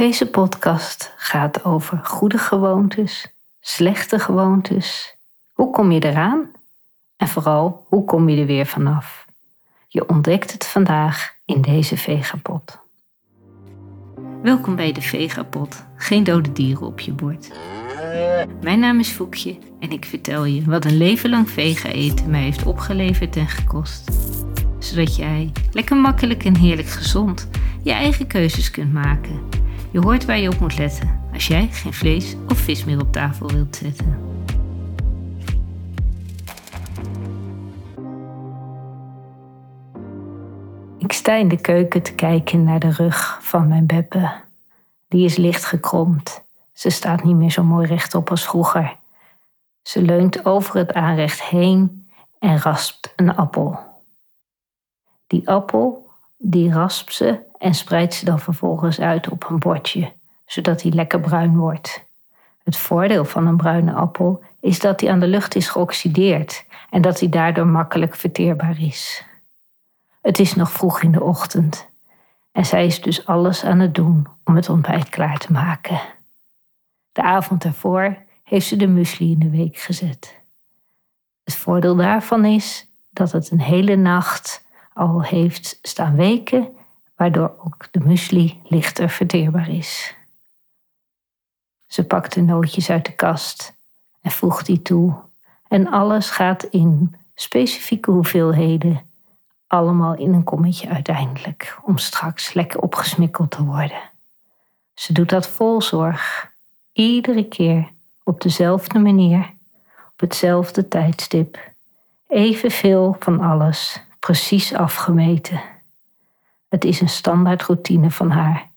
Deze podcast gaat over goede gewoontes, slechte gewoontes. Hoe kom je eraan? En vooral, hoe kom je er weer vanaf? Je ontdekt het vandaag in deze vegapot. Welkom bij de Vegapot. Geen dode dieren op je bord. Mijn naam is Foekje en ik vertel je wat een leven lang vega eten mij heeft opgeleverd en gekost. Zodat jij lekker makkelijk en heerlijk gezond je eigen keuzes kunt maken. Je hoort waar je op moet letten als jij geen vlees of vis meer op tafel wilt zetten. Ik sta in de keuken te kijken naar de rug van mijn Beppe. Die is licht gekromd. Ze staat niet meer zo mooi rechtop als vroeger. Ze leunt over het aanrecht heen en raspt een appel. Die appel, die raspt ze en spreidt ze dan vervolgens uit op een bordje, zodat hij lekker bruin wordt. Het voordeel van een bruine appel is dat hij aan de lucht is geoxideerd en dat hij daardoor makkelijk verteerbaar is. Het is nog vroeg in de ochtend en zij is dus alles aan het doen om het ontbijt klaar te maken. De avond ervoor heeft ze de muesli in de week gezet. Het voordeel daarvan is dat het een hele nacht al heeft staan weken, waardoor ook de muesli lichter verteerbaar is. Ze pakt de nootjes uit de kast en voegt die toe. En alles gaat in specifieke hoeveelheden, allemaal in een kommetje uiteindelijk, om straks lekker opgesmikkeld te worden. Ze doet dat vol zorg, iedere keer op dezelfde manier, op hetzelfde tijdstip. Evenveel van alles, precies afgemeten. Het is een standaardroutine van haar.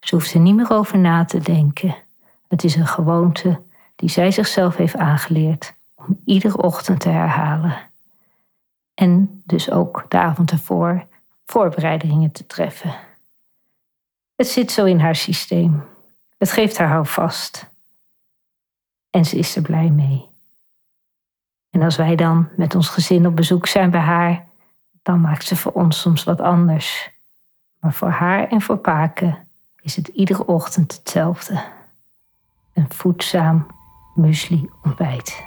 Ze hoeft er niet meer over na te denken. Het is een gewoonte die zij zichzelf heeft aangeleerd om iedere ochtend te herhalen. En dus ook de avond ervoor voorbereidingen te treffen. Het zit zo in haar systeem. Het geeft haar houvast. En ze is er blij mee. En als wij dan met ons gezin op bezoek zijn bij haar, dan maakt ze voor ons soms wat anders. Maar voor haar en voor Paken is het iedere ochtend hetzelfde. Een voedzaam muesli ontbijt.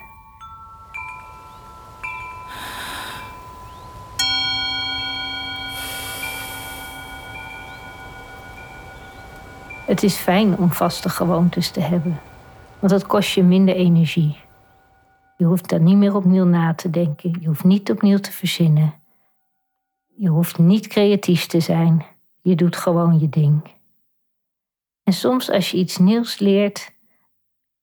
Het is fijn om vaste gewoontes te hebben, want dat kost je minder energie. Je hoeft daar niet meer opnieuw na te denken, je hoeft niet opnieuw te verzinnen. Je hoeft niet creatief te zijn, je doet gewoon je ding. En soms als je iets nieuws leert,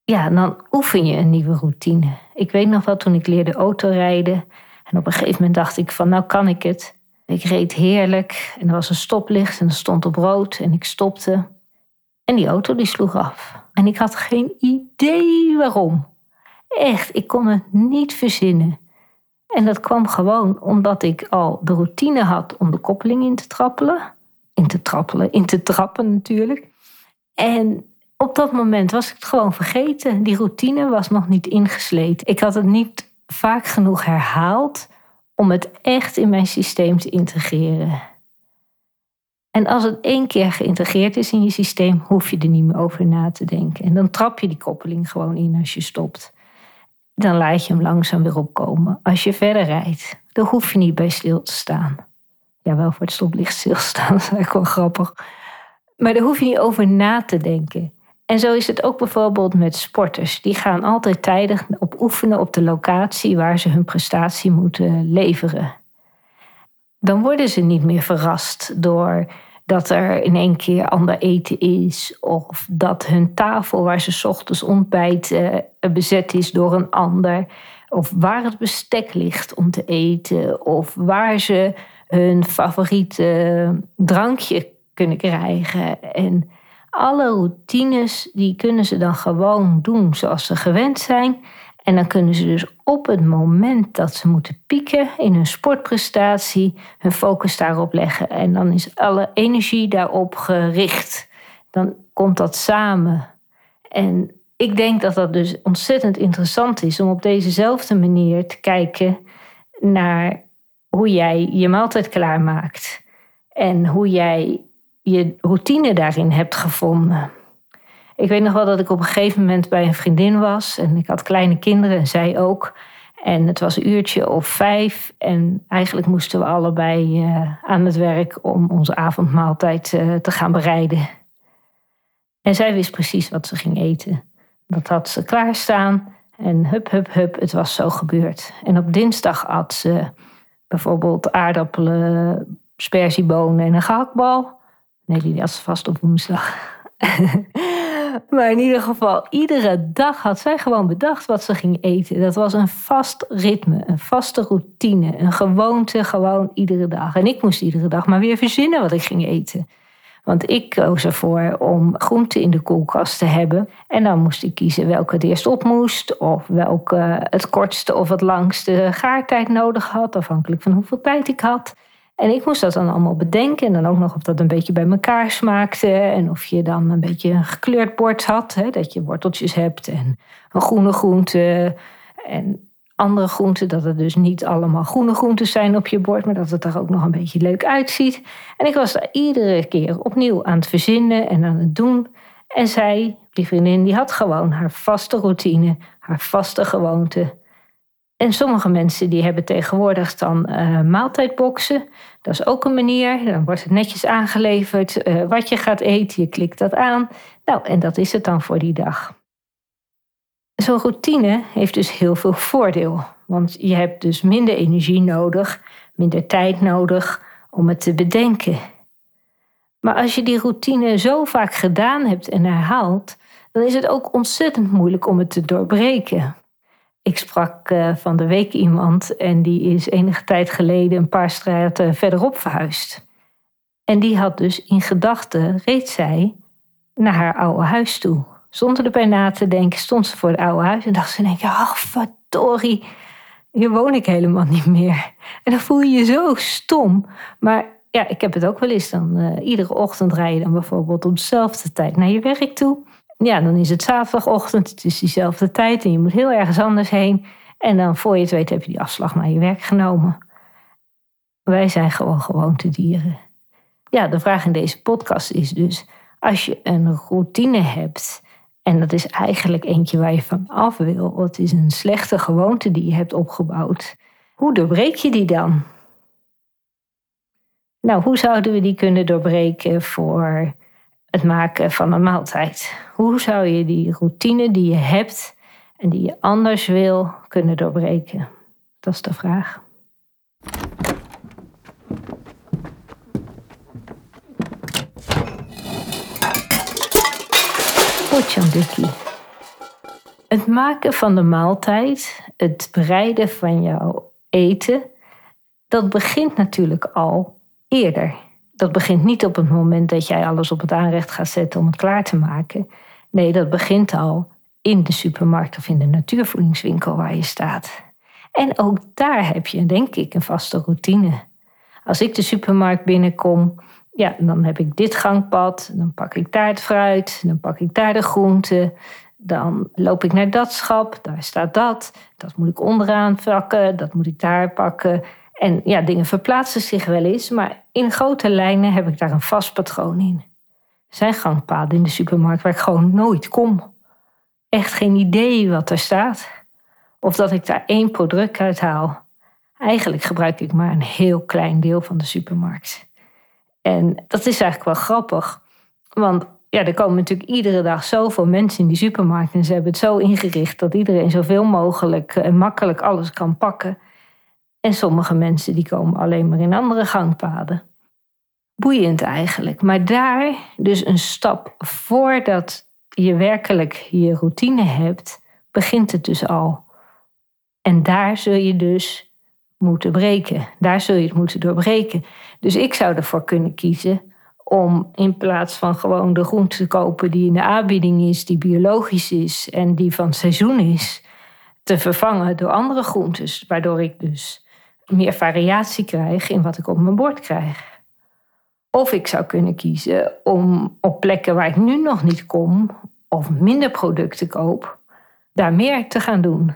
ja, dan oefen je een nieuwe routine. Ik weet nog wel toen ik leerde autorijden. En op een gegeven moment dacht ik van nou kan ik het. Ik reed heerlijk en er was een stoplicht en er stond op rood en ik stopte. En die auto die sloeg af. En ik had geen idee waarom. Echt, ik kon het niet verzinnen. En dat kwam gewoon omdat ik al de routine had om de koppeling in te trappelen in te trappelen, in te trappen natuurlijk. En op dat moment was ik het gewoon vergeten. Die routine was nog niet ingesleten. Ik had het niet vaak genoeg herhaald om het echt in mijn systeem te integreren. En als het één keer geïntegreerd is in je systeem, hoef je er niet meer over na te denken. En dan trap je die koppeling gewoon in als je stopt. Dan laat je hem langzaam weer opkomen. Als je verder rijdt, dan hoef je niet bij stil te staan ja, wel voor het stoplicht stilstaan. Dat is eigenlijk wel grappig. Maar daar hoef je niet over na te denken. En zo is het ook bijvoorbeeld met sporters. Die gaan altijd tijdig op oefenen op de locatie waar ze hun prestatie moeten leveren. Dan worden ze niet meer verrast door dat er in één keer ander eten is. Of dat hun tafel waar ze ochtends ontbijten bezet is door een ander. Of waar het bestek ligt om te eten. Of waar ze hun favoriete drankje kunnen krijgen. En alle routines die kunnen ze dan gewoon doen zoals ze gewend zijn. En dan kunnen ze dus op het moment dat ze moeten pieken in hun sportprestatie, hun focus daarop leggen. En dan is alle energie daarop gericht. Dan komt dat samen. En ik denk dat dat dus ontzettend interessant is om op dezezelfde manier te kijken naar hoe jij je maaltijd klaarmaakt. En hoe jij je routine daarin hebt gevonden. Ik weet nog wel dat ik op een gegeven moment bij een vriendin was en ik had kleine kinderen en zij ook. En het was een uurtje of vijf en eigenlijk moesten we allebei uh, aan het werk om onze avondmaaltijd uh, te gaan bereiden. En zij wist precies wat ze ging eten. Dat had ze klaarstaan en hup, hup, hup, het was zo gebeurd. En op dinsdag at ze bijvoorbeeld aardappelen, sperziebonen en een gehaktbal. Nee, die was vast op woensdag. maar in ieder geval, iedere dag had zij gewoon bedacht wat ze ging eten. Dat was een vast ritme, een vaste routine, een gewoonte gewoon iedere dag. En ik moest iedere dag maar weer verzinnen wat ik ging eten. Want ik koos ervoor om groenten in de koelkast te hebben. En dan moest ik kiezen welke het eerst op moest. Of welke het kortste of het langste gaartijd nodig had. Afhankelijk van hoeveel tijd ik had. En ik moest dat dan allemaal bedenken. En dan ook nog of dat een beetje bij elkaar smaakte. En of je dan een beetje een gekleurd bord had. Hè, dat je worteltjes hebt en een groene groente. En andere groenten. Dat het dus niet allemaal groene groenten zijn op je bord. Maar dat het er ook nog een beetje leuk uitziet. En ik was daar iedere keer opnieuw aan het verzinnen en aan het doen. En zij, die vriendin, die had gewoon haar vaste routine. Haar vaste gewoonte. En sommige mensen die hebben tegenwoordig dan uh, maaltijdboxen. Dat is ook een manier. Dan wordt het netjes aangeleverd uh, wat je gaat eten. Je klikt dat aan. Nou, en dat is het dan voor die dag. Zo'n routine heeft dus heel veel voordeel. Want je hebt dus minder energie nodig, minder tijd nodig om het te bedenken. Maar als je die routine zo vaak gedaan hebt en herhaalt, dan is het ook ontzettend moeilijk om het te doorbreken. Ik sprak uh, van de week iemand en die is enige tijd geleden een paar straten verderop verhuisd. En die had dus in gedachten, reed zij naar haar oude huis toe. Zonder erbij na te denken stond ze voor het oude huis en dacht ze: denk, ach, verdorie, hier woon ik helemaal niet meer. En dan voel je je zo stom. Maar ja, ik heb het ook wel eens. Dan, uh, iedere ochtend rij je dan bijvoorbeeld op dezelfde tijd naar je werk toe ja, dan is het zaterdagochtend, het is diezelfde tijd en je moet heel ergens anders heen. En dan voor je het weet heb je die afslag naar je werk genomen. Wij zijn gewoon gewoontedieren. Ja, de vraag in deze podcast is dus, als je een routine hebt en dat is eigenlijk eentje waar je van af wil, het is een slechte gewoonte die je hebt opgebouwd, hoe doorbreek je die dan? Nou, hoe zouden we die kunnen doorbreken voor het maken van een maaltijd. Hoe zou je die routine die je hebt en die je anders wil kunnen doorbreken? Dat is de vraag. Het maken van de maaltijd, het bereiden van jouw eten, dat begint natuurlijk al eerder dat begint niet op het moment dat jij alles op het aanrecht gaat zetten om het klaar te maken. Nee, dat begint al in de supermarkt of in de natuurvoedingswinkel waar je staat. En ook daar heb je, denk ik, een vaste routine. Als ik de supermarkt binnenkom, ja, dan heb ik dit gangpad, dan pak ik daar het fruit, dan pak ik daar de groenten, dan loop ik naar dat schap, daar staat dat, dat moet ik onderaan pakken, dat moet ik daar pakken. En ja, dingen verplaatsen zich wel eens, maar in grote lijnen heb ik daar een vast patroon in. Er zijn gangpaden in de supermarkt waar ik gewoon nooit kom. Echt geen idee wat er staat. Of dat ik daar één product uit haal. Eigenlijk gebruik ik maar een heel klein deel van de supermarkt. En dat is eigenlijk wel grappig. Want ja, er komen natuurlijk iedere dag zoveel mensen in die supermarkt. En ze hebben het zo ingericht dat iedereen zoveel mogelijk en makkelijk alles kan pakken. En sommige mensen die komen alleen maar in andere gangpaden. Boeiend eigenlijk. Maar daar dus een stap voordat je werkelijk je routine hebt, begint het dus al. En daar zul je dus moeten breken. Daar zul je het moeten doorbreken. Dus ik zou ervoor kunnen kiezen om in plaats van gewoon de groente te kopen die in de aanbieding is, die biologisch is en die van seizoen is, te vervangen door andere groentes. Waardoor ik dus meer variatie krijg in wat ik op mijn bord krijg. Of ik zou kunnen kiezen om op plekken waar ik nu nog niet kom of minder producten koop, daar meer te gaan doen.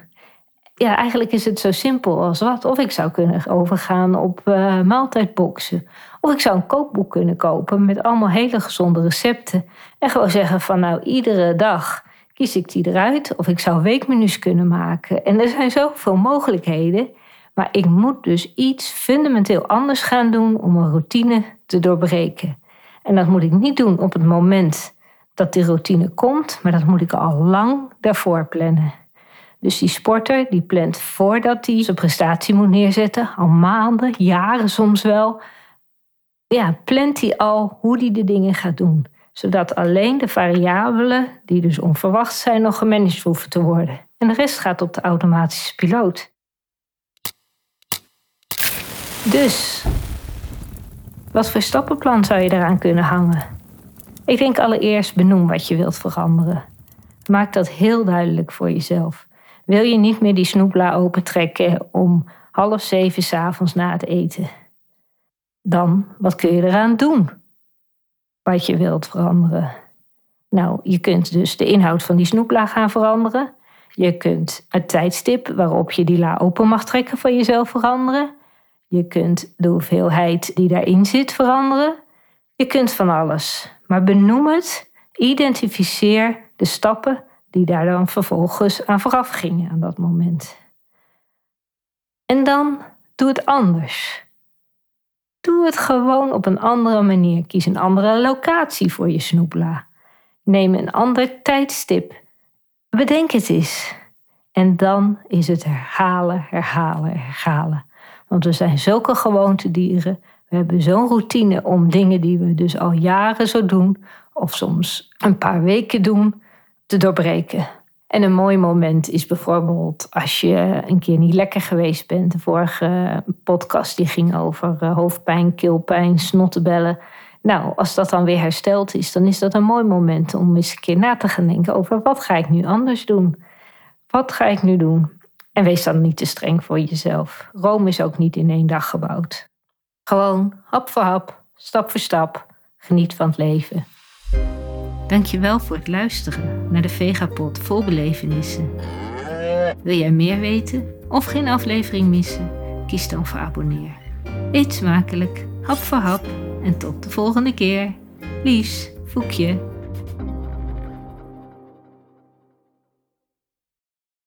Ja, eigenlijk is het zo simpel als wat. Of ik zou kunnen overgaan op uh, maaltijdboxen. Of ik zou een kookboek kunnen kopen met allemaal hele gezonde recepten. En gewoon zeggen van nou, iedere dag kies ik die eruit. Of ik zou weekmenu's kunnen maken. En er zijn zoveel mogelijkheden. Maar ik moet dus iets fundamenteel anders gaan doen om een routine te doorbreken. En dat moet ik niet doen op het moment dat die routine komt, maar dat moet ik al lang daarvoor plannen. Dus die sporter die plant voordat hij zijn prestatie moet neerzetten, al maanden, jaren soms wel, ja, plant hij al hoe hij de dingen gaat doen. Zodat alleen de variabelen, die dus onverwacht zijn, nog gemanaged hoeven te worden. En de rest gaat op de automatische piloot. Dus, wat voor stappenplan zou je eraan kunnen hangen? Ik denk allereerst benoem wat je wilt veranderen. Maak dat heel duidelijk voor jezelf. Wil je niet meer die snoepla opentrekken om half zeven s'avonds na het eten? Dan, wat kun je eraan doen? Wat je wilt veranderen. Nou, je kunt dus de inhoud van die snoepla gaan veranderen. Je kunt het tijdstip waarop je die la open mag trekken van jezelf veranderen. Je kunt de hoeveelheid die daarin zit veranderen. Je kunt van alles. Maar benoem het, identificeer de stappen die daar dan vervolgens aan vooraf gingen aan dat moment. En dan doe het anders. Doe het gewoon op een andere manier. Kies een andere locatie voor je snoepla. Neem een ander tijdstip. Bedenk het eens. En dan is het herhalen, herhalen, herhalen. Want we zijn zulke gewoontedieren. We hebben zo'n routine om dingen die we dus al jaren zo doen, of soms een paar weken doen, te doorbreken. En een mooi moment is bijvoorbeeld als je een keer niet lekker geweest bent. De vorige podcast die ging over eh, hoofdpijn, keelpijn, snottebellen. Nou, als dat dan weer hersteld is, dan is dat een mooi moment om eens een keer na te gaan denken over wat ga ik nu anders doen? Wat ga ik nu doen? En wees dan niet te streng voor jezelf. Rome is ook niet in één dag gebouwd. Gewoon hap voor hap, stap voor stap, geniet van het leven. Dankjewel voor het luisteren naar de Vegapod vol belevenissen. Wil jij meer weten of geen aflevering missen? Kies dan voor abonneer. Eet smakelijk, hap voor hap en tot de volgende keer. Lies, Voekje.